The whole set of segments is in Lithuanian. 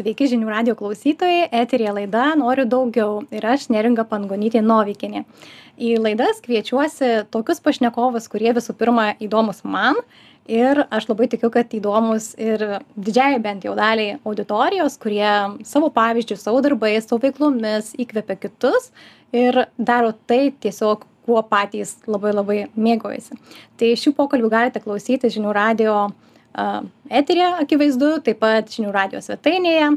Sveiki žinių radio klausytojai, eterija laida Noriu daugiau ir aš neringa Pangonytė Novikinė. Į laidas kviečiuosi tokius pašnekovus, kurie visų pirma įdomus man ir aš labai tikiu, kad įdomus ir didžiai bent jau daliai auditorijos, kurie savo pavyzdžių, savo darbais, savo veiklomis įkvepia kitus ir daro tai tiesiog kuo patys labai labai mėgojasi. Tai šių pokalbių galite klausyti žinių radio eterė akivaizdu, taip pat žinių radio svetainėje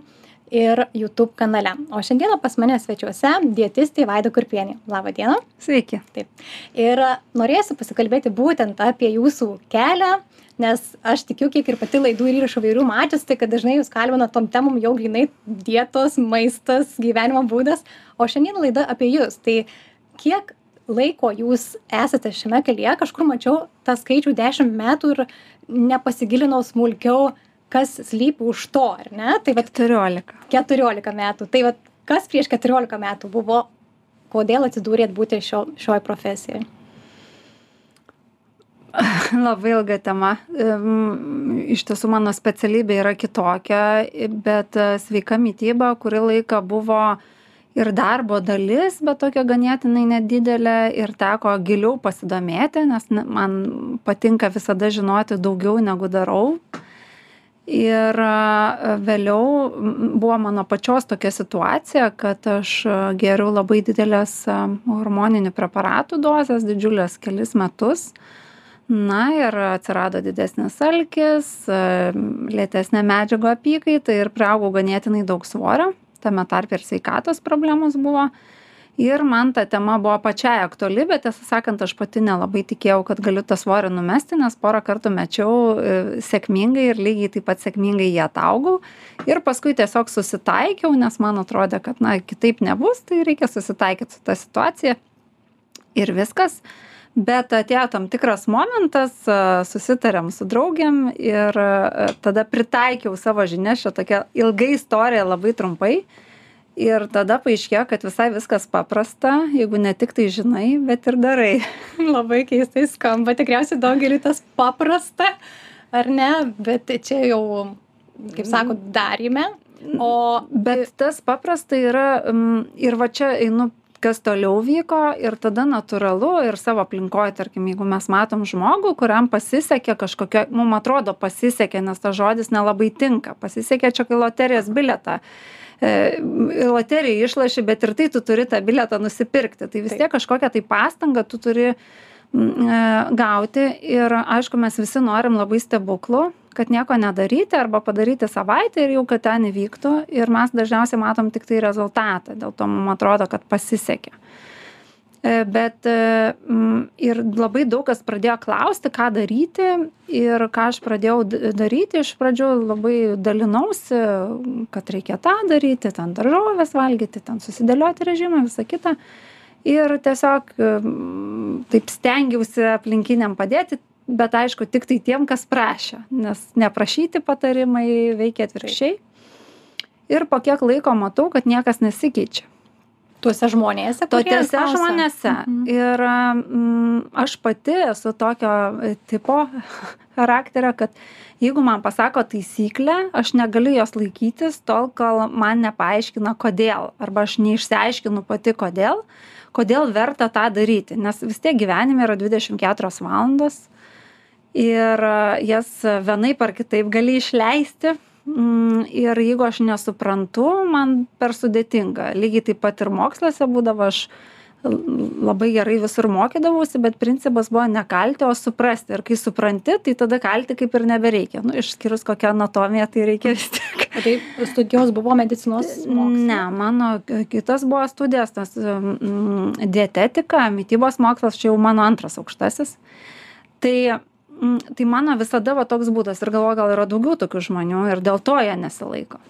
ir YouTube kanale. O šiandieną pas mane svečiuose dietistė Vaida Kurpienė. Labą dieną. Sveiki. Taip. Ir norėsiu pasikalbėti būtent apie jūsų kelią, nes aš tikiu, kiek ir pati laidų ir įrašų vairių matęs, tai kad dažnai jūs kalbina tom temom jau grinai dietos, maistas, gyvenimo būdas, o šiandien laida apie jūs. Tai kiek laiko jūs esate šiame kelyje, kažkur mačiau tą skaičių 10 metų ir nepasigilinau smulkiau, kas slypi už to, ar ne? Tai va 14. 14 metų. Tai va kas prieš 14 metų buvo, kodėl atsidūrėt būti šio, šioje profesijoje? Labai ilga tema. Iš tiesų mano specialybė yra kitokia, bet sveika mytyba kurį laiką buvo ir darbo dalis, bet tokia ganėtinai nedidelė ir teko giliau pasidomėti, nes man patinka visada žinoti daugiau negu darau. Ir vėliau buvo mano pačios tokia situacija, kad aš geriau labai didelės hormoninių preparatų dozes, didžiulės kelis metus. Na ir atsirado didesnis alkis, lėtesnė medžiago apykaita ir prieaugau ganėtinai daug svorio tame tarpe ir sveikatos problemos buvo. Ir man ta tema buvo pačiai aktuali, bet tiesą sakant, aš pati nelabai tikėjau, kad galiu tą svorį numesti, nes porą kartų mečiau e, sėkmingai ir lygiai taip pat sėkmingai jį ataugau. Ir paskui tiesiog susitaikiau, nes man atrodė, kad, na, kitaip nebus, tai reikia susitaikyti su tą situaciją. Ir viskas. Uh, bet atėjo tam tikras momentas susitarėm su draugėm ir tada pritaikiau savo žinias čia tokia ilga istorija labai trumpai. Ir tada paaiškėjo kad visai viskas paprasta jeigu ne tik tai žinai bet ir darai. Labai keistai skamba. Tikriausiai daugeliui tas paprasta ar ne? Bet čia jau kaip sakot daryme o bet tas paprasta yra ir va čia einu kas toliau vyko ir tada natūralu ir savo aplinkoj tarkim jeigu mes matom žmogų kuriam pasisekė kažkokia mum atrodo pasisekė nes tas žodis nelabai tinka pasisekė čia kai loterijos bilietą e, loterijai išloši bet ir tai tu turi tą bilietą nusipirkti. Tai vis tiek kažkokią tai pastangą tu turi E, gauti ir aišku mes visi norim labai stebuklų kad nieko nedaryti arba padaryti savaitę ir jau kad ten įvyktų. Ir mes dažniausiai matom tiktai rezultatą. Dėl to mum atrodo kad pasisekė. E, bet e, ir labai daug kas pradėjo klausti ką daryti. Ir ką aš pradėjau daryti iš pradžių labai dalinausi kad reikia tą daryti ten daržoves valgyti ten susidėlioti režimą visa kita. Ir tiesiog taip stengiausi aplinkiniam padėti bet aišku tiktai tiem kas prašė nes neprašyti patarimai veikia atvirkščiai. Ir po kiek laiko matau kad niekas nesikeičia. Tuose žmonėse tuose žmonėse. Mhm. ir mm, aš pati esu tokio tipo charakterio kad jeigu man pasako taisyklę aš negaliu jos laikytis tol kol man nepaaiškina kodėl. Arba aš neišsiaiškinu pati kodėl. Kodėl verta tą daryti. Nes vis tiek gyvenime yra dvidešim keturios valandos ir jas vienaip ar kitaip gali išleisti. Mm, ir jeigu aš nesuprantu man per sudėtinga. Lygiai taip pat ir moksluose būdavo aš labai gerai visur mokydavausi bet principas buvo ne kalti o suprasti. Ir kai supranti tai tada kalti kaip ir nebereikia. Nu išskyrus kokią anatomiją tai reikia vis tiek. Tai studijos buvo medicinos mokslai ne mano kitos buvo studijos tas mm, dietetika mitybos mokslas čia jau mano antras aukštasis. Tai tai mano visada va toks būdas ir galvoju gal yra daugiau tokių žmonių ir dėl to jie nesilaiko.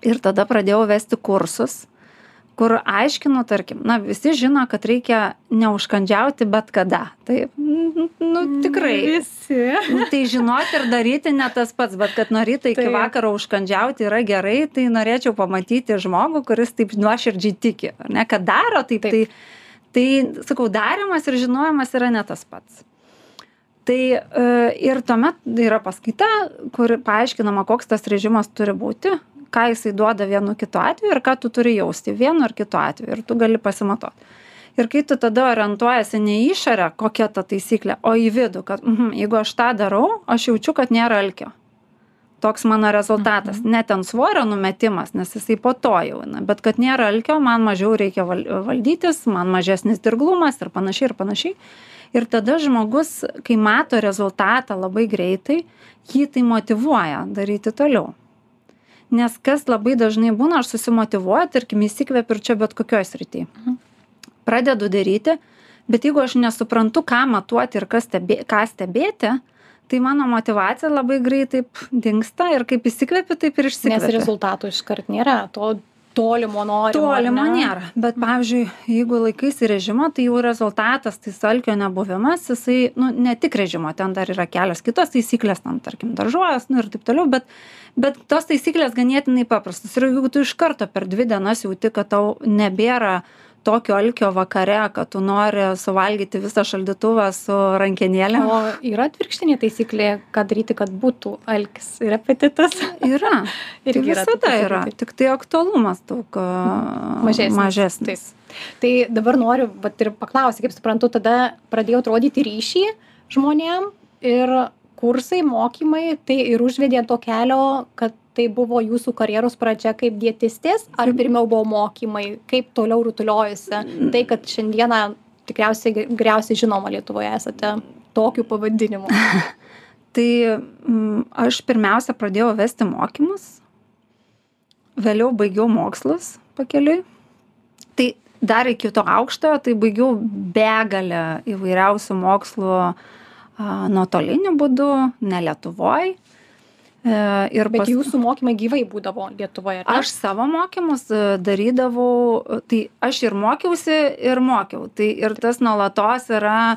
Ir tada pradėjau vesti kursus kur aiškinu tarkim na visi žino kad reikia neužkandžiauti bet kada. Taip nu tikrai. visi. Nu tai žinoti ir daryti ne tas pats bet kad nuo ryto iki vakaro užkandžiauti yra gerai tai norėčiau pamatyti žmogų kuris taip nuoširdžiai tiki ne? Kad daro taip tai tai sakau darymas ir žinojimas yra ne tas pats tai e, ir tuomet yra paskaita kur paaiškinama koks tas režimas turi būti ką jisai duoda vienu kitu atveju ir ką tu turi jausti vienu ar kitu atveju ir tu gali pasimatuot. Ir kai tu tada orientuojasi ne į išorę, kokia ta taisyklė, o į vidų, kad mm, jeigu aš tą darau, aš jaučiu, kad nėra alkio. Toks mano rezultatas. Mhm. Ne ten svorio numetimas, nes jisai po to jau, na, bet kad nėra alkio, man mažiau reikia valdytis, man mažesnis dirglumas ir panašiai ir panašiai. Ir tada žmogus, kai mato rezultatą labai greitai, jį tai motivuoja daryti toliau. Nes kas labai dažnai būna, aš susimotivuoju, tarkim, įsikvepiu ir čia bet kokioje srityje. Mhm. Pradedu daryti, bet jeigu aš nesuprantu, ką matuoti ir stebė, ką stebėti, tai mano motivacija labai greitai dingsta ir kaip įsikvepiu, taip ir išsikvepiu. Nes rezultatų iškart nėra, to tolimo norimo. Tolimo ne? nėra. Bet, pavyzdžiui, jeigu laikaisi režimo, tai jau rezultatas, tai salkio nebuvimas, jisai, nu, ne tik režimo, ten dar yra kelios kitos taisyklės, tam, tarkim, daržovės, nu ir taip toliau, bet, bet tos taisyklės ganėtinai paprastos. Ir jeigu tu iš karto per dvi dienas jauti, kad tau nebėra uh, tokio alkio vakare, kad tu nori suvalgyti visą šaldytuvą su rankenėlė. O yra atvirkštinė taisyklė, ką daryti, kad būtų alkis ir apetitas? Yra. ir visada yra, yra. Tik tai aktualumas daug mažesnis. mažesnis. Taip. Tai dabar noriu vat, ir paklausyti, kaip suprantu, tada pradėjau rodyti ryšį žmonėm ir kursai, mokymai, tai ir užvedė to kelio, kad tai buvo jūsų karjeros pradžia kaip dietistės ar pirmiau buvo mokymai? Kaip toliau rutuliojosi tai kad šiandieną tikriausiai geriausiai žinoma lietuvoje esate tokiu pavadinimu? Tai mm, aš pirmiausia pradėjau vesti mokymus vėliau baigiau mokslus pakeliui. Tai dar iki to aukštojo tai baigiau begalę įvairiausių mokslų nuotoliniu būdu ne lietuvoj ir Bet pas... jūsų mokymai gyvai būdavo Lietuvoje? Ne? Aš savo mokymus e, darydavau, tai aš ir mokiausi, ir mokiau. Tai ir tas nuolatos yra,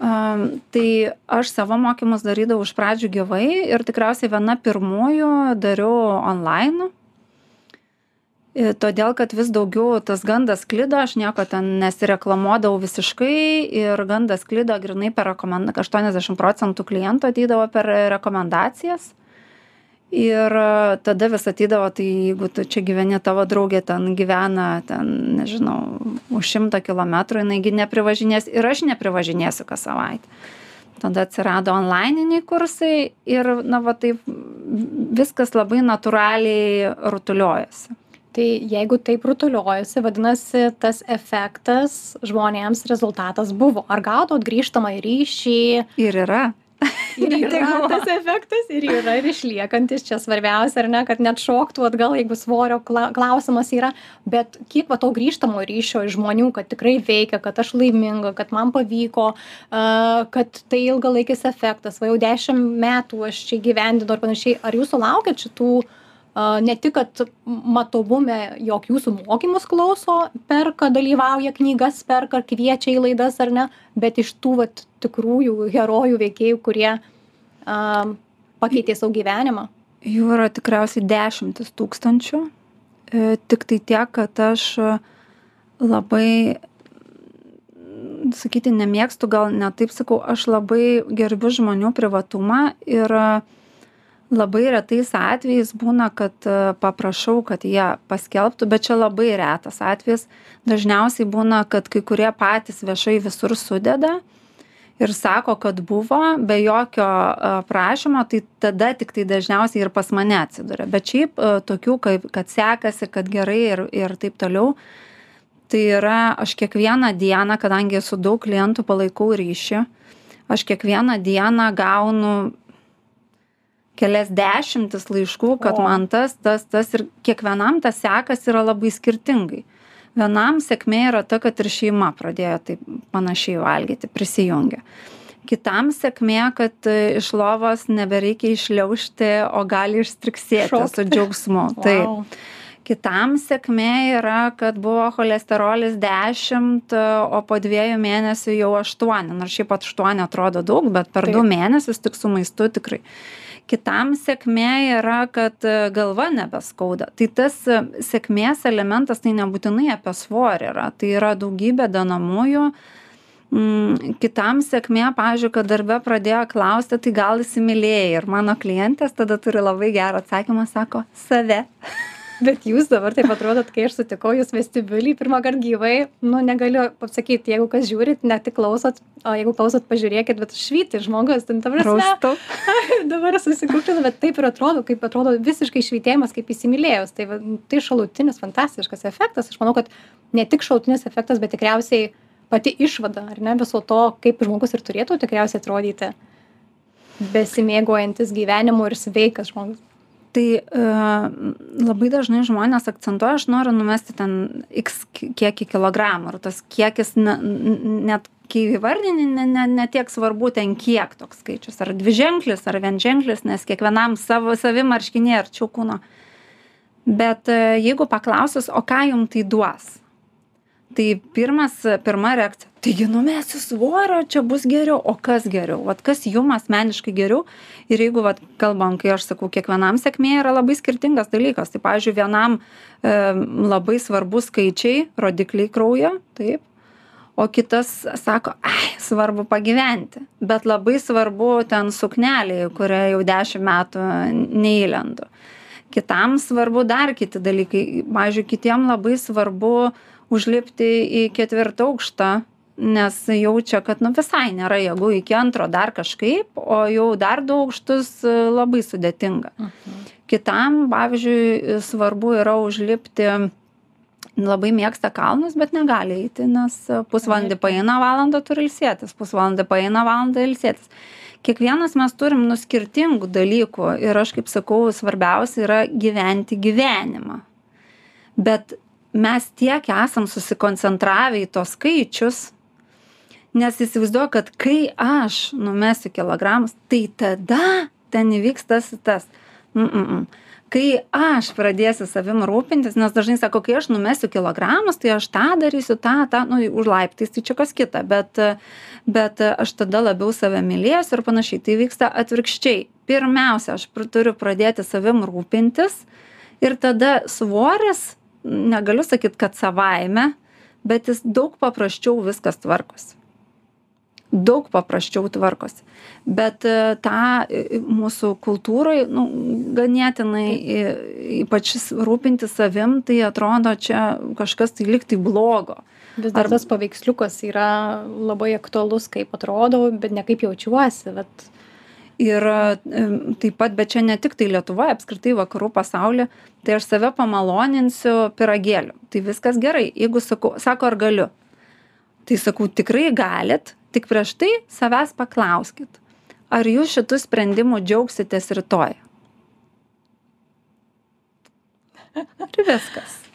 tai aš savo mokymus darydavau iš pradžių gyvai ir tikriausiai viena pirmųjų dariau online. E, todėl, kad vis daugiau tas gandas klido, aš nieko ten nesireklamuodavau visiškai ir gandas klido grinai per rekomendaciją. 80 procentų klientų ateidavo per rekomendacijas ir e, tada vis ateidavo tai jeigu tu čia gyveni tavo draugė ten gyvena ten nežinau už šimto kilometrų jinai gi neprivažinės ir aš neprivažinėsiu kas savaitę tada atsirado onlaininiai kursai ir na va taip viskas labai natūraliai rutuliojasi Tai jeigu taip rutuliojasi, vadinasi, tas efektas žmonėms rezultatas buvo. Ar gautot grįžtamą ryšį? Ir yra ir yra tas efektas ir yra ir išliekantis čia svarbiausia ar ne kad net šoktų atgal jeigu svorio klausimas yra bet kiek va to grįžtamo ryšio iš žmonių kad tikrai veikia kad aš laiminga kad man pavyko a kad tai ilgalaikis efektas va jau dešim metų aš čia įgyvendinu ir panašiai ar jūs sulaukiat šitų ne tik kad matomume jog jūsų mokymus klauso perka dalyvauja knygas perka kviečia į laidas ar ne bet iš tų vat tikrųjų herojų veikėjų kurie a pakeitė savo gyvenimą? Jų yra tikriausiai dešimtys tūkstančių. E, tik tai tiek kad aš labai sakyti nemėgstu gal ne taip sakau aš labai gerbiu žmonių privatumą ir labai retais atvejais būna kad e, paprašau kad jie paskelbtų bet čia labai retas atvejis. Dažniausiai būna kad kai kurie patys viešai visur sudeda ir sako kad buvo be jokio e, prašymo tai tada tiktai dažniausiai ir pas mane atsiduria. Bet šiaip e, tokių kaip kad sekasi kad gerai ir ir taip toliau tai yra aš kiekvieną dieną kadangi su daug klientų palaikau ryšį aš kiekvieną dieną gaunu kelias dešimtis laiškų kad man tas tas tas ir kiekvienam tas sekasi yra labai skirtingai. Vienam sėkmė yra ta kad ir šeima pradėjo taip panašiai valgyti prisijungė. Kitam sėkmė kad iš lovos nebereikia iššliaužti o gali išstriksėti su džiaugsmu. Taip. Kitam sėkmė yra kad buvo cholesterolis dešimt o po dviejų mėnesių jau aštuoni. Nors šiaip aštuoni atrodo daug bet per du mėnesius tik su maistu tikrai kitam sėkmė yra kad e, galva nebeskauda tai tas e, sėkmės elementas tai nebūtinai apie svorį yra tai yra daugybė dedamųjų mm, kitam sėkmė, pavyzdžiui, kad darbe pradėjo klausti, tai gal įsimylėjai. Ir mano klientės tada turi labai gerą atsakymą, sako, save. Bet jūs dabar taip atrodot, kai aš sutikau jūs vestibiulį pirmą kartą gyvai, nu negaliu pasakyti, jeigu kas žiūrit, ne tik klausot, o jeigu klausot, pažiūrėkit, bet švyti žmogus, ten tavęs. Raustu. dabar susikūkinu, bet taip ir atrodo, kaip atrodo visiškai švitėjimas, kaip įsimylėjus. Tai, va, tai šalutinis fantastiškas efektas. Aš manau, kad ne tik šalutinis efektas, bet tikriausiai pati išvada, ar ne, viso to, kaip žmogus ir turėtų tikriausiai atrodyti besimėgojantis gyvenimu ir sveikas žmogus tai e, labai dažnai žmonės akcentuoja, aš noriu numesti ten x kiekį kilogramų ir tas kiekis ne, net kai įvardini, ne, ne, ne tiek svarbu ten kiek toks skaičius, ar dviženklis, ar vienženklis, nes kiekvienam savo savimarškinė arčiau kūno. Bet e, jeigu paklausus, o ką jums tai duos, tai pirmas pirma reakcija. Taigi numesiu svorio čia bus geriau. O kas geriau? Vat kas jum asmeniškai geriau? Ir jeigu vat kalbam kai aš sakau kiekvienam sėkmė yra labai skirtingas dalykas. Tai pavyzdžiui vienam e, labai svarbu skaičiai rodikliai kraujo taip. O kitas sako ai svarbu pagyventi. Bet labai svarbu ten suknelė į kurią jau dešim metų neįlendu. Kitam svarbu dar kiti dalykai. Pavyzdžiui kitiem labai svarbu užlipti į ketvirtą aukštą nes jaučia kad nu visai nėra jėgų iki antro dar kažkaip o jau dar du aukštus e, labai sudėtinga. Mhm. kitam pavyzdžiui svarbu yra užlipti labai mėgsta kalnus bet negali eiti nes pusvalandį paeina valandą turi ilsėtis pusvalandį paeina valandą ilsėtis. Kiekvienas mes turim nu skirtingų dalykų ir aš kaip sakau svarbiausia yra gyventi gyvenimą. Bet mes tiek esam susikoncentravę į tuos skaičius, nes įsivaizduoju, kad kai aš numesiu kilogramus, tai tada ten įvyks tas tas. Mm -mm. -mm. Kai aš pradėsiu savim rūpintis, nes dažnai sako, kai aš numesiu kilogramus, tai aš tą darysiu, tą, tą, nu, už laiptais, tai čia kas kita, bet, bet aš tada labiau save mylėsiu ir panašiai. Tai vyksta atvirkščiai. Pirmiausia, aš turiu pradėti savim rūpintis ir tada svoris negaliu sakyt kad savaime bet jis daug paprasčiau viskas tvarkosi. Daug paprasčiau tvarkosi. Bet e, tą e, mūsų kultūroj nu ganėtinai ypač rūpintis savim tai atrodo čia kažkas tai lyg tai blogo. Vis dar tas paveiksliukas yra labai aktualus kaip atrodau bet ne kaip jaučiuosi vat ir taip pat bet čia ne tiktai lietuvoj apskritai vakarų pasauly tai aš save pamaloninsiu pyragėliu. Tai viskas gerai. Jeigu sakau sako ar galiu? Tai sakau tikrai galit tik prieš tai savęs paklauskit ar jūs šitu sprendimu džiaugsitės rytoj? Ir viskas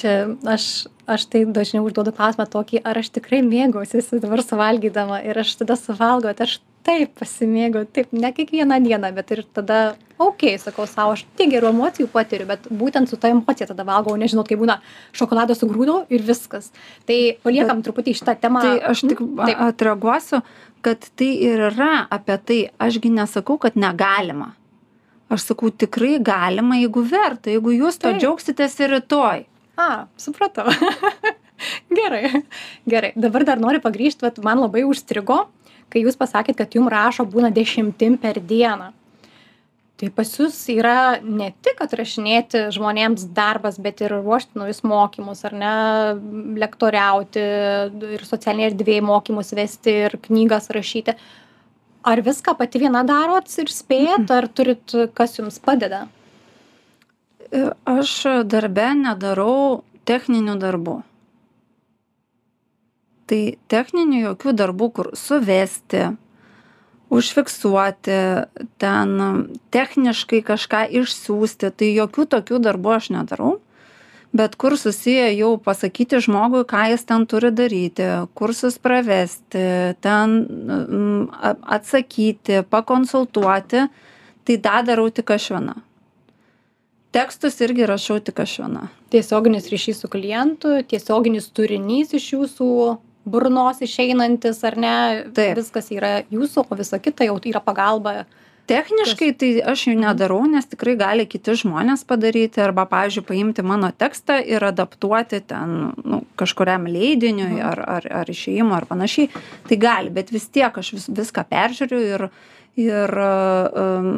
čia aš aš tai dažniau užduodu klausimą tokį ar aš tikrai mėgausiuosi dabar suvalgydama ir aš tada suvalgau tai aš taip pasimėgauju taip ne kiekvieną dieną bet ir tada okei sakau sau aš tiek gerų emocijų patiriu bet būtent su ta emocija tada valgau nes žinot kai būna šokoladą sugrūdau ir viskas. Tai paliekam truputį šitą temą. tai aš tik taip. atreaguosiu kad tai ir yra apie tai aš gi nesakau kad negalima. Aš sakau tikrai galima jeigu verta jeigu jūs Taip. džiaugsitės ir rytoj A, supratau. gerai, gerai. Dabar dar noriu pagrįžti, bet man labai užstrigo, kai jūs pasakėt, kad jums rašo būna dešimtim per dieną. Tai pas jūs yra ne tik atrašinėti žmonėms darbas, bet ir ruošti naujus mokymus, ar ne, lektoriauti ir socialiniai erdvėjai mokymus vesti ir knygas rašyti. Ar viską pati viena darot ir spėjat, ar turit, kas jums padeda? Aš darbe nedarau techninių darbų. Tai techninių jokių darbų, kur suvesti, užfiksuoti, ten techniškai kažką išsiųsti, tai jokių tokių darbų aš nedarau. Bet kur susiję jau pasakyti žmogui, ką jis ten turi daryti, kursus pravesti, ten atsakyti, pakonsultuoti, tai tą darau tik aš viena tekstus irgi rašau tik aš viena. Tiesioginis ryšys su klientu tiesioginis turinys iš jūsų burnos išeinantis ar ne? Taip. viskas yra jūsų o visa kita jau yra pagalba. Techniškai tai aš jų nedarau nes tikrai gali kiti žmonės padaryti arba pavyzdžiui paimti mano tekstą ir adaptuoti ten nu kažkuriam leidiniui ar ar ar išėjimui ar panašiai. Tai gali bet vis tiek aš vis viską peržiūriu ir ir um,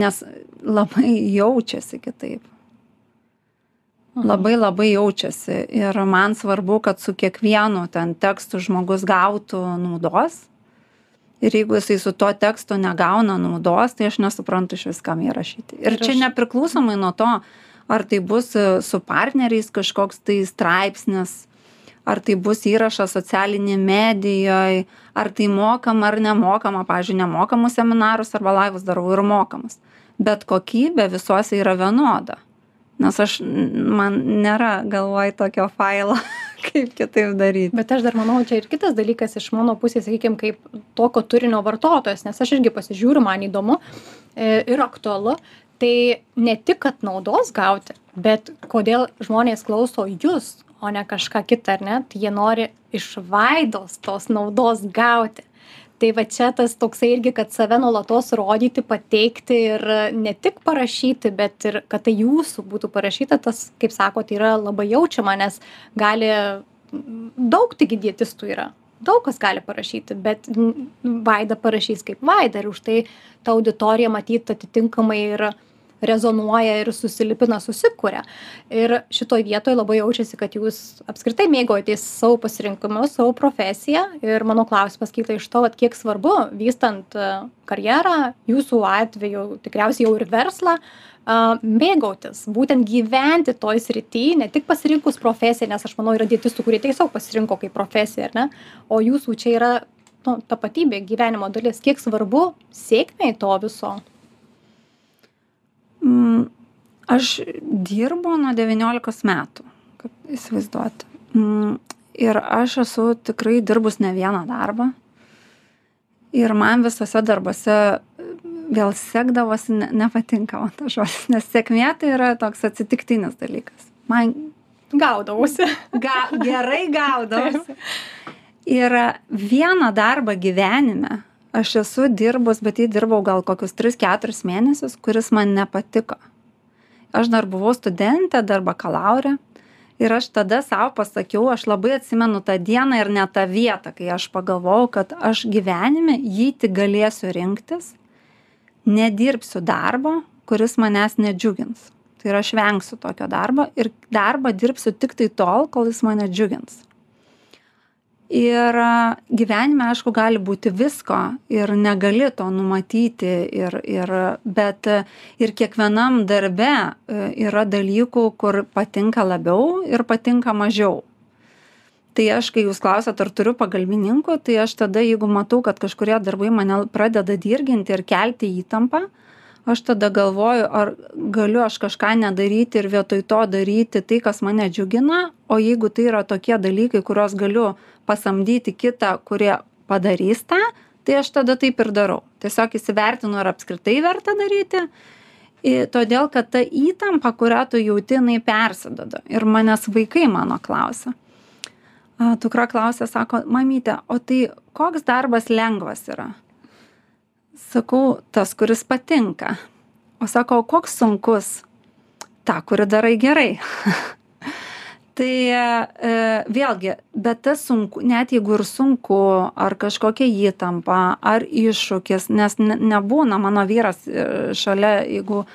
nes labai jaučiasi kitaip. Labai labai jaučiasi. Ir man svarbu kad su kiekvienu ten tekstu žmogus gautų naudos. Ir jeigu jisai su tuo tekstu negauna naudos tai aš nesuprantu išvis kam jį rašyti. Ir čia nepriklausomai nuo to ar tai bus e, su partneriais kažkoks tai straipsnis ar tai bus įrašas socialinėj medijoj ar tai mokama ar nemokama. Pavyzdžiui nemokamus seminarus arba laivus darau ir mokamus bet kokybė visuose yra vienoda. Nes aš man nėra galvoj tokio failo kaip kitaip daryt bet aš dar manau čia ir kitas dalykas iš mano pusės sakykim kaip tokio turinio vartotojas nes aš irgi pasižiūriu man įdomu e, ir aktualu tai ne tik kad naudos gauti bet kodėl žmonės klauso jus o ne kažką kitą ar ne? Tai jie nori iš vaidos tos naudos gauti tai va čia tas toksai irgi kad save nuolatos rodyti pateikti ir ne tik parašyti bet ir kad tai jūsų būtų parašyta tas kaip sakot yra labai jaučiama nes gali daug taigi dietistų yra. Daug kas gali parašyti bet vaida parašys kaip vaida ir už tai ta auditorija matyt atitinkamai ir rezonuoja ir susilipina susikuria. Ir šitoj vietoj labai jaučiasi kad jūs apskritai mėgaujatės savo pasirinkimu savo profesija. Ir mano klausimas kyla iš to vat kiek svarbu vystant e, karjerą jūsų atveju tikriausiai jau ir verslą a mėgautis būtent gyventi toj srity ne tik pasirinkus profesiją nes aš manau yra dietistų kurie tiesiog pasirinko kaip profesiją ar ne? O jūsų čia yra nu tapatybė gyvenimo dalis. Kiek svarbu sėkmei to viso aš dirbu nuo 19 metų, kad įsivaizduoti. Mm, ir aš esu tikrai dirbus ne vieną darbą. Ir man visose darbose vėl sekdavosi, ne, nepatinka man tas žodis, nes sėkmė tai yra toks atsitiktinis dalykas. Man gaudavausi. Ga, gerai gaudavausi. Ir vieną darbą gyvenime aš esu dirbus bet jį dirbau gal kokius tris keturis mėnesius kuris man nepatiko. Aš dar buvau studentė dar bakalaurė. Ir aš tada sau pasakiau aš labai atsimenu tą dieną ir net tą vietą kai aš pagalvojau kad aš gyvenime jei tik galėsiu rinktis nedirbsiu darbo kuris manęs nedžiugins. Tai yra aš vengsiu tokio darbo ir darbą dirbsiu tiktai tol kol jis mane džiugins ir gyvenime aišku gali būti visko ir negali to numatyti ir ir bet ir kiekvienam darbe e, yra dalykų kur patinka labiau ir patinka mažiau. Tai aš kai jūs klausiat ar turiu pagalbininkų tai aš tada jeigu matau kad kažkurie darbai mane pradeda dirginti ir kelti įtampą aš tada galvoju ar galiu aš kažką nedaryti ir vietoj to daryti tai kas mane džiugina o jeigu tai yra tokie dalykai kuriuos galiu pasamdyti kitą kurie padarys tą tai aš tada taip ir darau. Tiesiog įsivertinu ar apskritai verta daryti. I todėl kad ta įtampa kurią tu jauti jinai persiduoda. Ir manęs vaikai mano klausia. A dukra klausia sako mamyte o tai koks darbas lengvas yra? Sakau tas kuris patinka. O sako o koks sunkus? Tą kurį darai gerai tai e, vėlgi bet tas sunku net jeigu ir sunku ar kažkokia įtampa ar iššūkis nes ne nebūna mano vyras e, šalia jeigu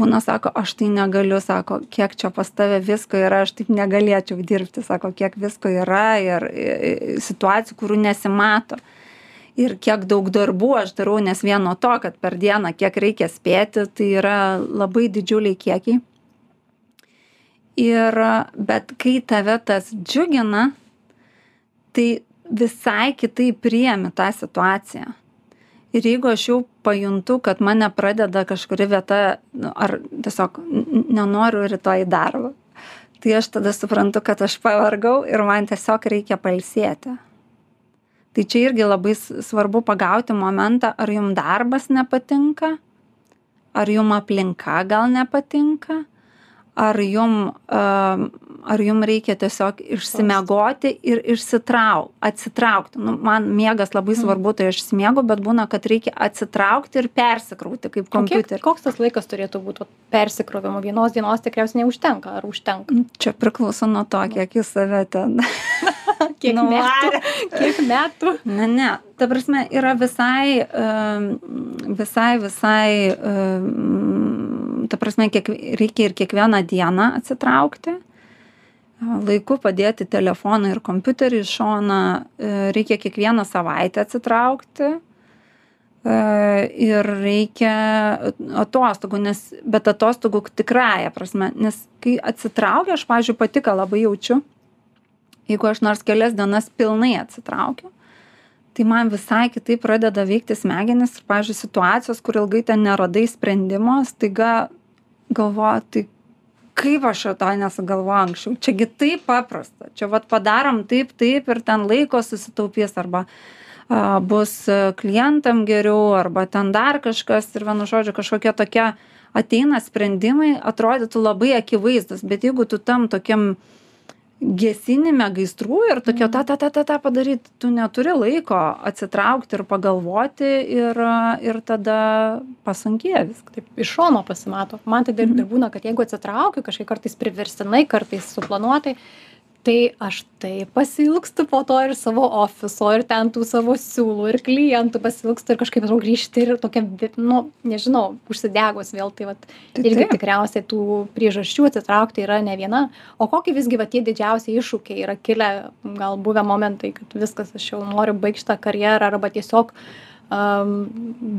būna sako aš tai negaliu sako kiek čia pas tave visko yra aš taip negalėčiau dirbti sako kiek visko yra ir e, situacijų kurių nesimato ir kiek daug darbų aš darau nes vien nuo to kad per dieną kiek reikia spėti tai yra labai didžiuliai kiekiai ir bet kai tave tas džiugina tai visai kitaip priemi tą situaciją. Ir jeigu aš jau pajuntu kad mane pradeda kažkuri vieta nu, ar tiesiog nenoriu rytoj į darbą tai aš tada suprantu kad aš pavargau ir man tiesiog reikia pailsėti. Tai čia irgi labai svarbu pagauti momentą ar jum darbas nepatinka ar jum aplinka gal nepatinka ar jum a ar jum reikia tiesiog išsimiegoti ir išsitrau atsitraukti nu man miegas labai Mhm. svarbu tai aš išsimiegu bet būna kad reikia atsitraukti ir persikrauti kaip kompiutery koks tas laikas turėtų būti persikrovimo? Vienos dienos tikriausiai neužtenka, ar užtenka? čia priklauso nuo to kiek jūs save ten Kiek nuvarė. metų? Kiek metų? Ne, ne. Ta prasme, yra visai, visai, visai, um, ta prasme, kiek, reikia ir kiekvieną dieną atsitraukti. Laiku padėti telefoną ir kompiuterį į šoną, e, reikia kiekvieną savaitę atsitraukti. E, Ir reikia atostogų, nes, bet atostogų tikrąją prasme, nes kai atsitraukia, aš, pažiūrėjau, pati ką labai jaučiu, jeigu aš nors kelias dienas pilnai atsitraukiu, tai man visai kitaip pradeda veikti smegenys ir, pavyzdžiui, situacijos, kur ilgai ten neradai sprendimo, staiga galvoju, tai kaip aš šito nesugalvojau anksčiau, čiagi taip paprasta, čia vat padarom taip, taip ir ten laiko susitaupys arba a, bus a, klientam geriau arba ten dar kažkas ir vienu žodžiu kažkokie tokie ateina sprendimai, atrodytų labai akivaizdus, bet jeigu tu tam tokiam gesinime gaisrų ir tokia ta ta ta ta ta padaryt tu neturi laiko atsitraukti ir pagalvoti ir ir tada pasunkėja viskas Taip, iš šono pasimato. Man tai dar Mhm. ir būna, kad jeigu atsitraukiu, kažkaip kartais priverstinai, kartais suplanuotai, tai aš tai pasilgstu po to ir savo ofiso, ir ten tų savo siūlų, ir klientų pasilgstu ir kažkaip jau grįžti ir tokia, nu, nežinau, užsidegus vėl. Tai, vat, Tai irgi taip. tikriausiai tų priežasčių atsitraukti yra ne viena. O kokie visgi va tie didžiausi iššūkiai yra kilę, gal buvę momentai, kad viskas, aš jau noriu baigti šitą karjerą arba tiesiog um,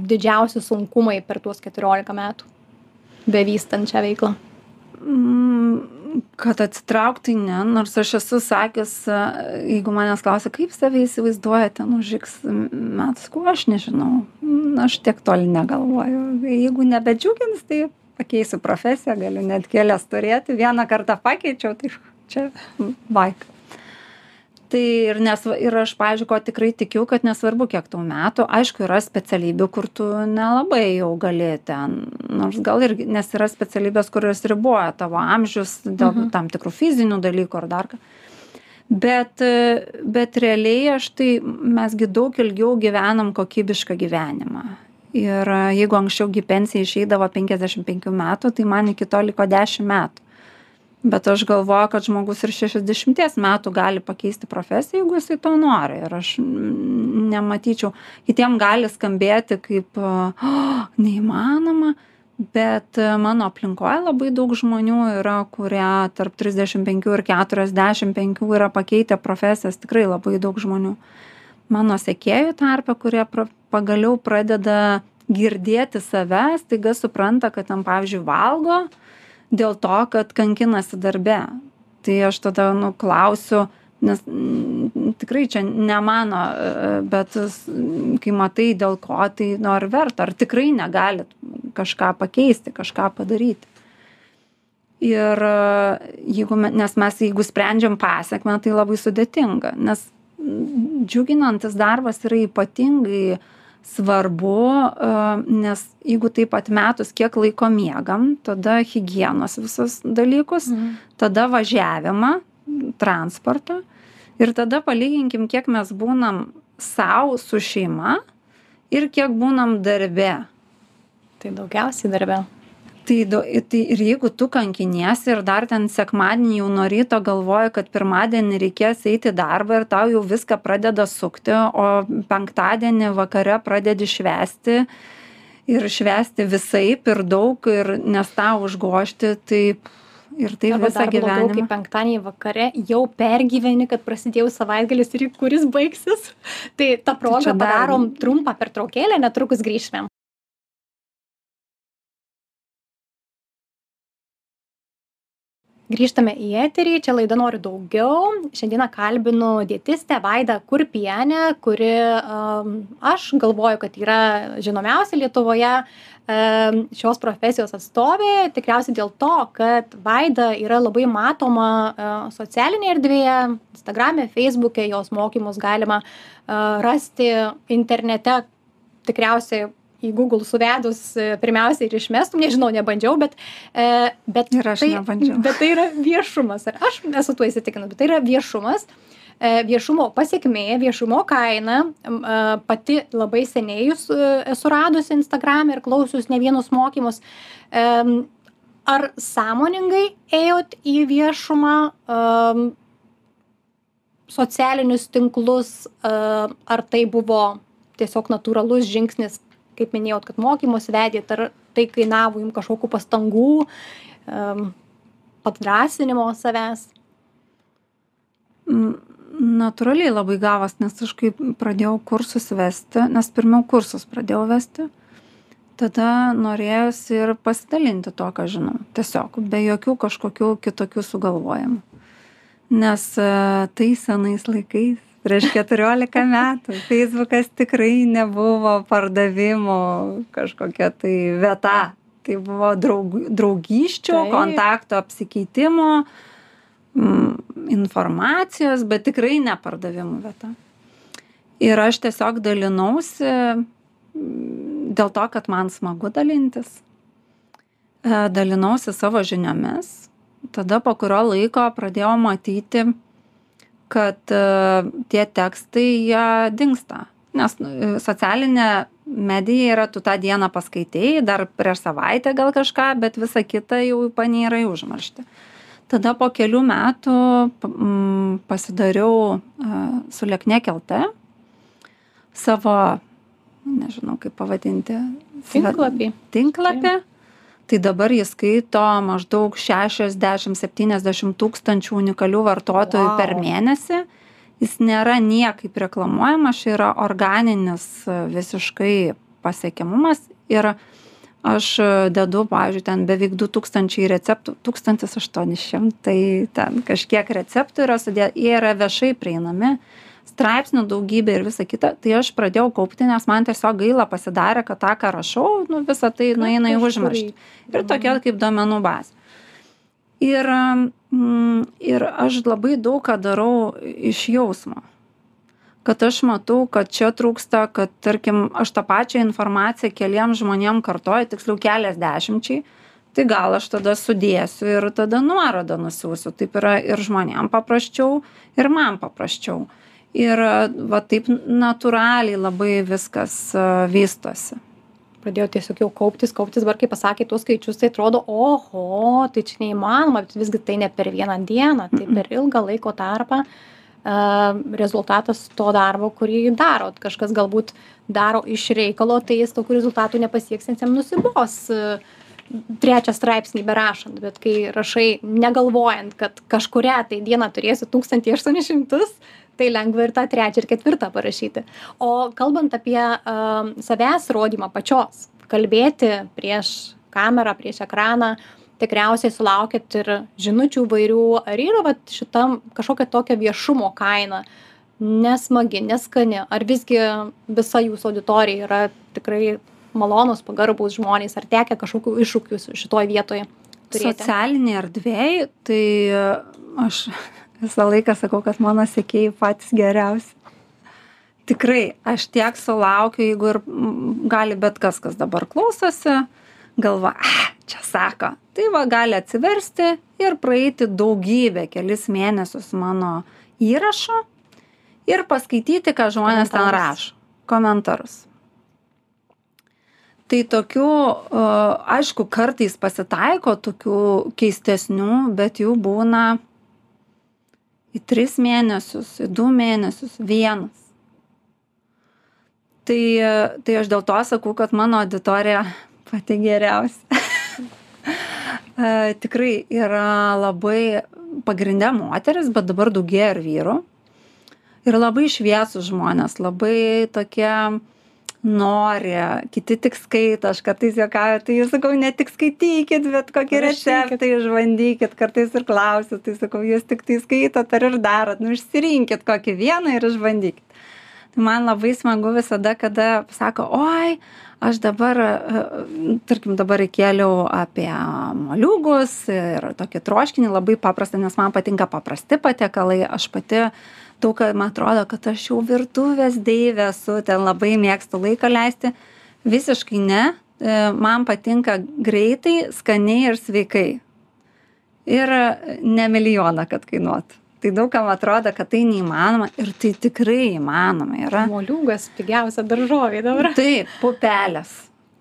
didžiausi sunkumai per tuos 14 metų bevystant šią veiklą. Mm, kad atsitraukt tai ne nors aš esu sakius a, jeigu manęs klausia kaip save įsivaizduojate nu už iks metų sakau aš nežinau. Mm, aš tiek toli negalvoju. Jeigu nebedžiugins tai pakeisiu profesiją galiu net kelias turėti. Vieną kartą pakeičiau tai čia baika tai ir nes ir aš pavyzdžiui ko tikrai tikiu kad nesvarbu kiek tau metų aišku yra specialybių kur tu nelabai jau gali ten nors gal irgi nes yra specialybės kurios riboja tavo amžius dėl Mhm. tam tikrų fizinių dalykų ar dar ką. Bet bet realiai aš tai mes gi daug ilgiau gyvenam kokybišką gyvenimą. Ir jeigu anksčiau gi pensija išeidavo penkiasdešim penkių metų tai man iki to liko dešim metų bet aš galvoju kad žmogus ir šešiasdešimties metų gali pakeisti profesiją jeigu jisai to nori. Ir aš nematyčiau kitiem gali skambėti kaip o neįmanoma. Bet e, mano aplinkoj labai daug žmonių yra kurie tarp trisdešim penkių ir keturiasdešim penkių yra pakeitę profesijas tikrai labai daug žmonių. Mano sekėjų tarpe kurie pra pagaliau pradeda girdėti save staiga supranta kad ten pavyzdžiui valgo dėl to kad kankinasi darbe. Tai aš tada nu klausiu nes mm, tikrai čia ne mano e, bet kai matai dėl ko tai nu ar verta ar tikrai negalit kažką pakeisti kažką padaryti. Ir e, jeigu nes mes jeigu sprendžiam pasekmę tai labai sudėtinga nes džiuginantis darbas yra ypatingai svarbu e, nes jeigu taip atmetus kiek laiko miegam tada higienos visus dalykus tada važiavimą transportą ir tada palyginkim kiek mes būnam sau su šeima ir kiek būnam darbe Tai daugiausiai darbė. Tai do tai ir jeigu tu kankiniesi ir dar ten sekmadienį jau nuo ryto galvoji kad pirmadienį reikės eiti į darbą ir tau jau viską pradeda sukti o penktadienį vakare pradedi švęsti ir švęsti visaip ir daug ir nes tau užgožti tai ir taip Arba visą dar blogiau, kai gyvenimą penktadienį vakare jau pergyveni, kad prasidėjo savaitgalis ir kuris baigsis. Tai tą progą čia dar- padarom trumpą pertraukėlę, netrukus grįžtumėm. Grįžtame į eterį, čia laida noriu daugiau. Šiandieną kalbinu dietistę Vaidą Kurpienę, kuri um, aš galvoju, kad yra žinomiausia Lietuvoje um, šios profesijos atstovė. Tikriausiai dėl to, kad Vaida yra labai matoma uh, socialinėje erdvėje, Instagram'e, Facebook'e, jos mokymus galima uh, rasti internete tikriausiai į Google suvedus e, pirmiausia ir išmestum, nežinau, nebandžiau, bet, e, bet, Ir aš tai, nebandžiau. bet tai yra viešumas. Ir aš esu tuo įsitikinus, bet tai yra viešumas. E, viešumo pasiekmė, viešumo kaina, pati labai seniai jūs esu radusi Instagram ir klausius ne vienus mokymus. Ar sąmoningai ėjot į viešumą, socialinius tinklus, ar tai buvo tiesiog natūralus žingsnis, kaip minėjot, kad mokymus vedėt, ar tai kainavo jums kažkokių pastangų, em, padrasinimo savęs? Mm, Natūraliai labai gavas, nes aš kai pradėjau kursus vesti, nes pirmiau kursus pradėjau vesti, tada norėjosi ir pasidalinti to, ką žinau. Tiesiog, be jokių kažkokių kitokių sugalvojimų. Nes tai senais laikais, prieš 14 metų, Facebookas tikrai nebuvo pardavimo kažkokia tai vieta. Tai buvo draug, draugyščių, Taip. kontakto apsikeitimo, mm, informacijos, bet tikrai ne pardavimų vieta. Ir aš tiesiog dalinausi mm, dėl to, kad man smagu dalintis. E, Dalinausi savo žiniomis. Tada po kurio laiko pradėjau matyti, kad e, tie tekstai jie dingsta. Nes e, socialinė medija yra, tu tą dieną paskaitėjai, dar prieš savaitę gal kažką, bet visa kita jau panyra į užmarštį. Tada po kelių metų mm, pasidariau e, su Lekne kelte savo, nežinau kaip pavadinti, Tinklapį. tinklapį. Tai dabar jis skaito maždaug 60-70 tūkstančių unikalių vartotojų per mėnesį. Jis nėra niekaip reklamuojamas, čia yra organinis visiškai pasiekiamumas. Ir aš dedu, pavyzdžiui, ten beveik 2000 receptų, 1800, ten kažkiek receptų yra sudėti, jie yra viešai prieinami, straipsnių daugybė ir visa kita, tai aš pradėjau kaupti, nes man tiesiog gaila pasidarė, kad tą, ką rašau, nu, visą tai nueina į užmarštį. Ir tokia kaip duomenų bazė. Ir, mm, ir aš labai daug ką darau iš jausmo. Kad aš matau, kad čia trūksta, kad, tarkim, aš tą pačią informaciją keliem žmonėm kartoju, tiksliau keliasdešimčiai, tai gal aš tada sudėsiu ir tada nuorodą nusiųsiu. Taip yra ir žmonėm paprasčiau, ir man paprasčiau. Ir va taip natūraliai labai viskas a, vystosi. Pradėjau tiesiog jau kauptis, kauptis, dabar kai pasakė tuos skaičius, tai atrodo, oho, tai čia neįmanoma, bet visgi tai ne per vieną dieną, tai per ilgą laiko tarpą uh, rezultatas to darbo, kurį darot. Kažkas galbūt daro iš reikalo, tai jis tokių rezultatų nepasieks, nes jam nusibos trečią straipsnį berašant, bet kai rašai negalvojant, kad kažkuria tai dieną turėsi 1800, tai lengva ir tą trečią ir ketvirtą parašyti. O kalbant apie uh, savęs rodymą pačios, kalbėti prieš kamerą, prieš ekraną, tikriausiai sulaukėt ir žinučių vairių, ar yra vat, šitam kažkokia tokia viešumo kaina, nesmagi, neskani, ar visgi visa jūsų auditorija yra tikrai malonus, pagarbus žmonės, ar tekia kažkokių iššūkių šitoje vietoje? turėti? Socialinėje erdvėje, tai aš visą laiką sakau, kad mano sekėjai patys geriausi. Tikrai, aš tiek sulaukiu, jeigu ir mm, gali bet kas, kas dabar klausosi, galva, ah, čia sako, tai va gali atsiversti ir praeiti daugybę, kelis mėnesius mano įrašo ir paskaityti, ką žmonės ten rašo. Komentarus. Tai tokių, aišku, kartais pasitaiko tokių keistesnių, bet jų būna į tris mėnesius, į du mėnesius, vienas. Tai, tai aš dėl to sakau, kad mano auditorija pati geriausia. Tikrai yra labai pagrindę moteris, bet dabar daugėja ir vyrų. Ir labai šviesų žmonės, labai tokie nori, kiti tik skaito, aš kartais juokauju, tai jūs sakau, ne tik skaitykit, bet kokį receptą išbandykit, kartais ir klausiu, tai sakau, jūs tik tai skaitot ar ir darot, nu išsirinkit kokį vieną ir išbandykit. Tai man labai smagu visada, kada sako, oi, aš dabar, e, tarkim, dabar įkėliau apie moliūgus ir tokį troškinį labai paprastą, nes man patinka paprasti patiekalai, aš pati daug, kam atrodo, kad aš jau virtuvės deivė esu, ten labai mėgstu laiką leisti, visiškai ne. E, man patinka greitai skaniai ir sveikai. Ir ne milijoną kad kainuotų. Tai daug kam atrodo kad tai neįmanoma ir tai tikrai įmanoma yra. Moliūgas pigiausia daržovė dabar. Taip pupelės.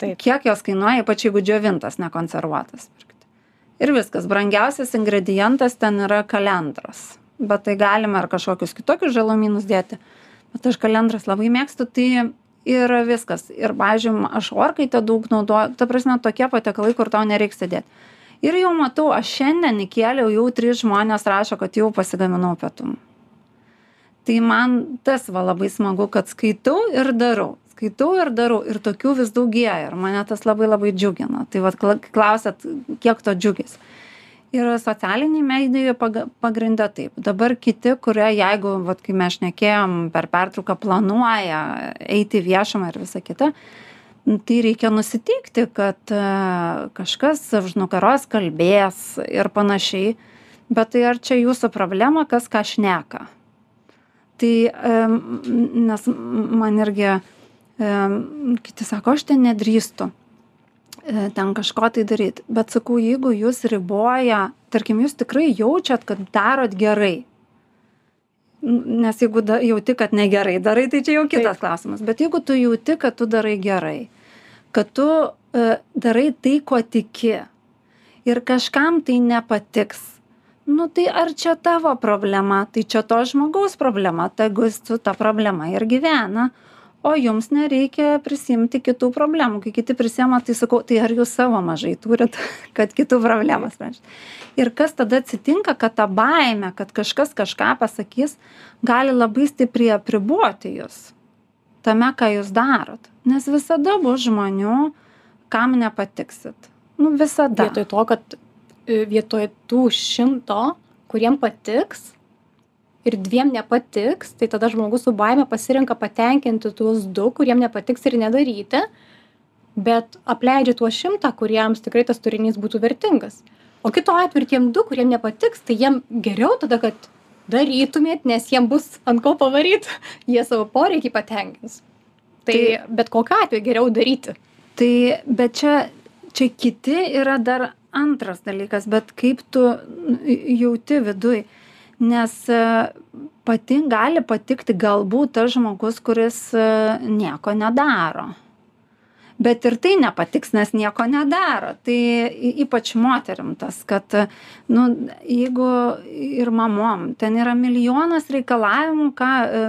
Taip. kiek jos kainuoja ypač jeigu džiovintas nekonservuotas ir viskas. Brangiausias ingredientas ten yra kalendros bet tai galima ir kažkokius kitokius žalumynus dėti. Bet aš kalendras labai mėgstu tai ir viskas. Ir pavyzdžiui aš orkaitę daug naudoju. Ta prasme tokie patiekalai kur tau nereiks sėdėt ir jau matau aš šiandien įkėliau jau trys žmonės rašo kad jau pasigaminau pietum. Tai man tas va labai smagu kad skaitau ir darau. Skaitau ir darau. Ir tokių vis daugėja. Ir mane tas labai labai džiugina. Tai vat kla klausiat kiek to džiugesio ir socialinėj medijoj paga pagrinde taip. Dabar kiti kurie jeigu vat kai mes šnekėjom per pertrauką planuoja eiti į viešumą ir visa kita tai reikia nusiteikti kad e, kažkas už nugaros kalbės ir panašiai. Bet tai ar čia jūsų problema kas ką šneka? Tai nes man irgi kiti sako aš ten nedrįstu. E, ten kažko tai daryt. Bet sakau jeigu jus riboja tarkim jūs tikrai jaučiat kad darot gerai. Nes jeigu da jauti kad negerai darai tai čia jau kitas klausimas. Bet jeigu tu jauti kad tu darai gerai kad tu e, darai tai kuo tiki ir kažkam tai nepatiks nu tai ar čia tavo problema? Tai čia to žmogaus problema. Tegu jis su ta problema ir gyvena o jums nereikia prisiimti kitų problemų. Kai kiti prisiima tai sakau tai ar jūs savo mažai turit? Kad kitų problemas spręst ir kas tada atsitinka kad ta baimė kad kažkas kažką pasakys gali labai stipriai apriboti jus tame ką jūs darot. Nes visada bus žmonių kam nepatiksit. Nu visada. Vietoj to kad e, vietoj tų šimto kuriem patiks ir dviem nepatiks tai tada žmogus su baime pasirenka patenkinti tuos du kuriem nepatiks ir nedaryti bet apleidžia tuos šimtą kuriems tikrai tas turinys būtų vertingas. O kitu atveju tiem du kuriem nepatiks tai jiem geriau tada kad darytumėt nes jiem bus ant ko pavaryt jie savo poreikį patenkins. Tai, tai bet kokiu atveju geriau daryti. Tai bet čia čia kiti yra dar antras dalykas bet kaip tu jauti viduj nes e, pati gali patikti galbūt tas žmogus kuris e, nieko nedaro. Bet ir tai nepatiks nes nieko nedaro. Tai ypač moterim tas kad nu jeigu ir mamom ten yra milijonas reikalavimų ką e,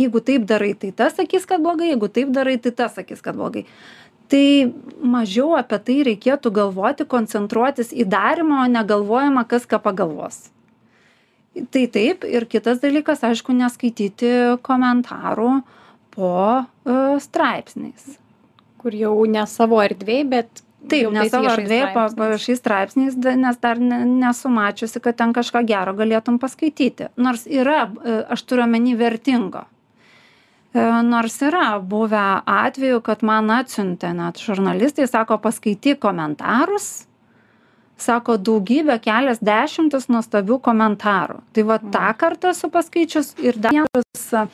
jeigu taip darai tai tas sakys kad blogai jeigu taip darai tai tas sakys kad blogai. Tai mažiau apie tai reikėtų galvoti koncentruotis į darymą o ne galvojimą kas ką pagalvos tai taip ir kitas dalykas aišku neskaityti komentarų po e, straipsniais. Kur jau ne savo erdvėj bet taip ne savo erdvėj po parašai straipsniais. nes dar ne nesu mačiusi kad ten kažką gero galėtum paskaityti. Nors yra e, aš turiu omeny vertingo. E, nors yra buvę atvejų kad man atsiuntė net žurnalistai sako paskaityk komentarus sako daugybę kelios dešimtys nuostabių komentarų. Tai va tą kartą esu paskaičius ir dar vienas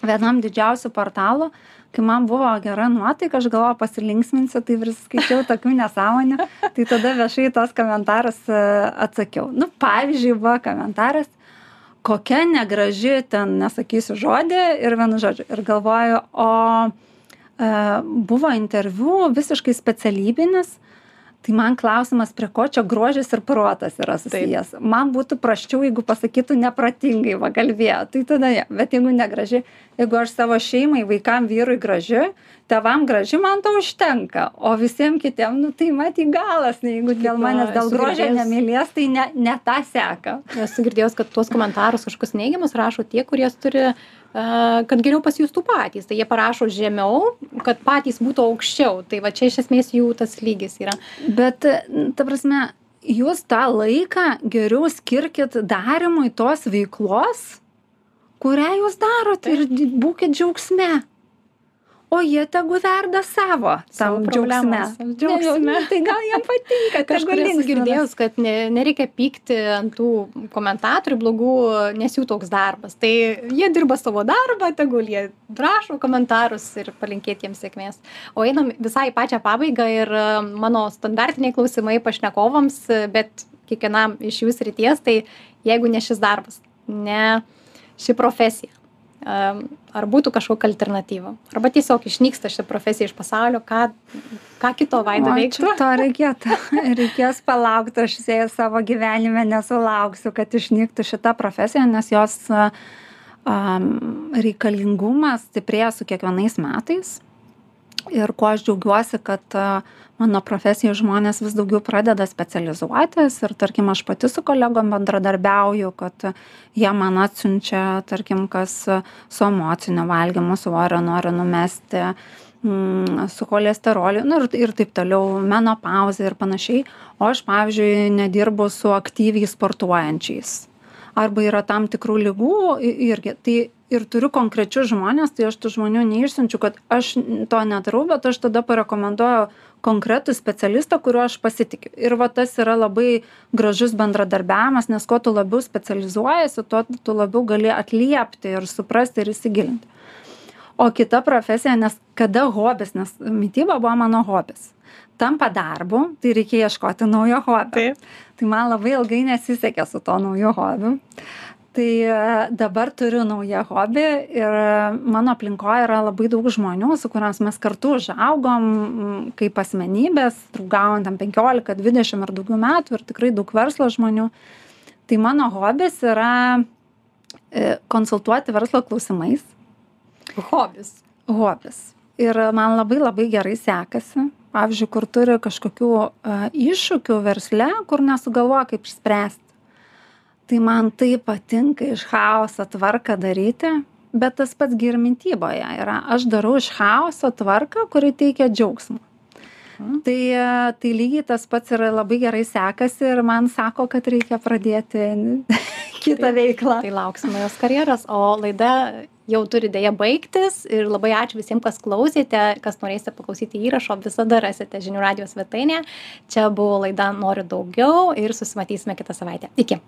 vienam didžiausių portalų kai man buvo gera nuotaika aš galvojau pasilinksminsiu tai priskaičiau tokių nesąmonių tai tada viešai į tuos komentarus e, atsakiau. Nu pavyzdžiui buvo komentaras kokia negraži ten nesakysiu žodį ir vienu žodžiu. Ir galvoju o e, buvo interviu visiškai specialybinis tai man klausimas prie ko čia grožis ir protas yra susijęs. Man būtų prasčiau jeigu pasakytų neprotingai va kalbėjo tai tada ne. Bet jeigu negraži jeigu aš savo šeimai vaikam vyrui graži tėvam graži man to užtenka o visiem kitiem nu tai matyt galas jeigu dėl manęs dėl grožio nemylės tai ne ne tą seka. Esu girdėjus kad tuos komentarus kažkokius neigiamus rašo tie kurie turi kad geriau pasijustų patys. Tai jie parašo žemiau kad patys būtų aukščiau. Tai va čia iš esmės jų tas lygis yra. Bet ta prasme jūs tą laiką geriau skirkit darymui tos veiklos kurią jūs darot ir būkit džiaugsme o jie tegu verda savo tam džiaugsme. džiaugsme. Ne, Tai gal jiem patinka, Kažkur esu girdėjus, kad ne, nereikia pykti ant tų komentatorių blogų, nes jų toks darbas. Tai jie dirba savo darbą, tegul jie rašo komentarus ir palinkėti jiems sėkmės. O einam visai pačią pabaigą ir e, mano standartiniai klausimai pašnekovams, e, bet kiekvienam iš jų srities, tai jeigu ne šis darbas, ne ši profesija, em, ar būtų kažkokia alternatyva, arba tiesiog išnyksta ši profesija iš pasaulio, ką, ką kito vaido Oi, veiktų. To reikėtų. Reikės palaukti, aš sėjau savo gyvenime, nesulauksiu, kad išnyktų šita profesija, nes jos am, reikalingumas stiprėja su kiekvienais metais. Ir kuo aš džiaugiuosi, kad a, mano profesijos žmonės vis daugiau pradeda specializuotis ir, tarkim, aš pati su kolegom bendradarbiauju, kad jie man atsiunčia, tarkim, kas su emociniu valgymu, svorio nori numesti, mm, su cholesteroliu nu, ir, ir taip toliau, menopauzė ir panašiai. O aš, pavyzdžiui, nedirbu su aktyviai sportuojančiais. Arba yra tam tikrų lygų i- irgi. Tai ir turiu konkrečius žmonės, tai aš tų žmonių neišsiunčiu, kad aš to nedarau, bet aš tada parekomenduoju konkretų specialistą, kuriuo aš pasitikiu. Ir va tas yra labai gražus bendradarbiavimas, nes kuo tu labiau specializuojasi, tuo tu labiau gali atliepti ir suprasti ir įsigilinti. O kita profesija, nes kada hobis, nes mytyba buvo mano hobis. Tampa darbu, tai reikia ieškoti naujo hobio. Tai man labai ilgai nesisekė su to nauju hobiu. Tai e, dabar turiu naują hobį ir e, mano aplinkoje yra labai daug žmonių, su kuriams mes kartu užaugom kaip asmenybės, draugaujant tam 15, 20 ar daugiau metų ir tikrai daug verslo žmonių. Tai mano hobis yra e, konsultuoti verslo klausimais. Hobis. Hobis. Ir man labai labai gerai sekasi. Pavyzdžiui, kur turi kažkokių iššūkių versle, kur nesugalvoja kaip išspręsti. Tai man tai patinka iš chaoso tvarką daryti, bet tas pats gi ir mintyboje yra. Aš darau iš chaoso tvarką, kuri teikia džiaugsmą. Mhm. Tai, tai lygiai tas pats yra labai gerai sekasi ir man sako, kad reikia pradėti kitą veiklą. Tai lauksime jos karjeros, o laida jau turi dėja baigtis ir labai ačiū visiems, kas klausėte, kas norėsite paklausyti įrašo, visada rasite žinių radijos svetainėje. Čia buvo laida Noriu daugiau ir susimatysime kitą savaitę. Iki.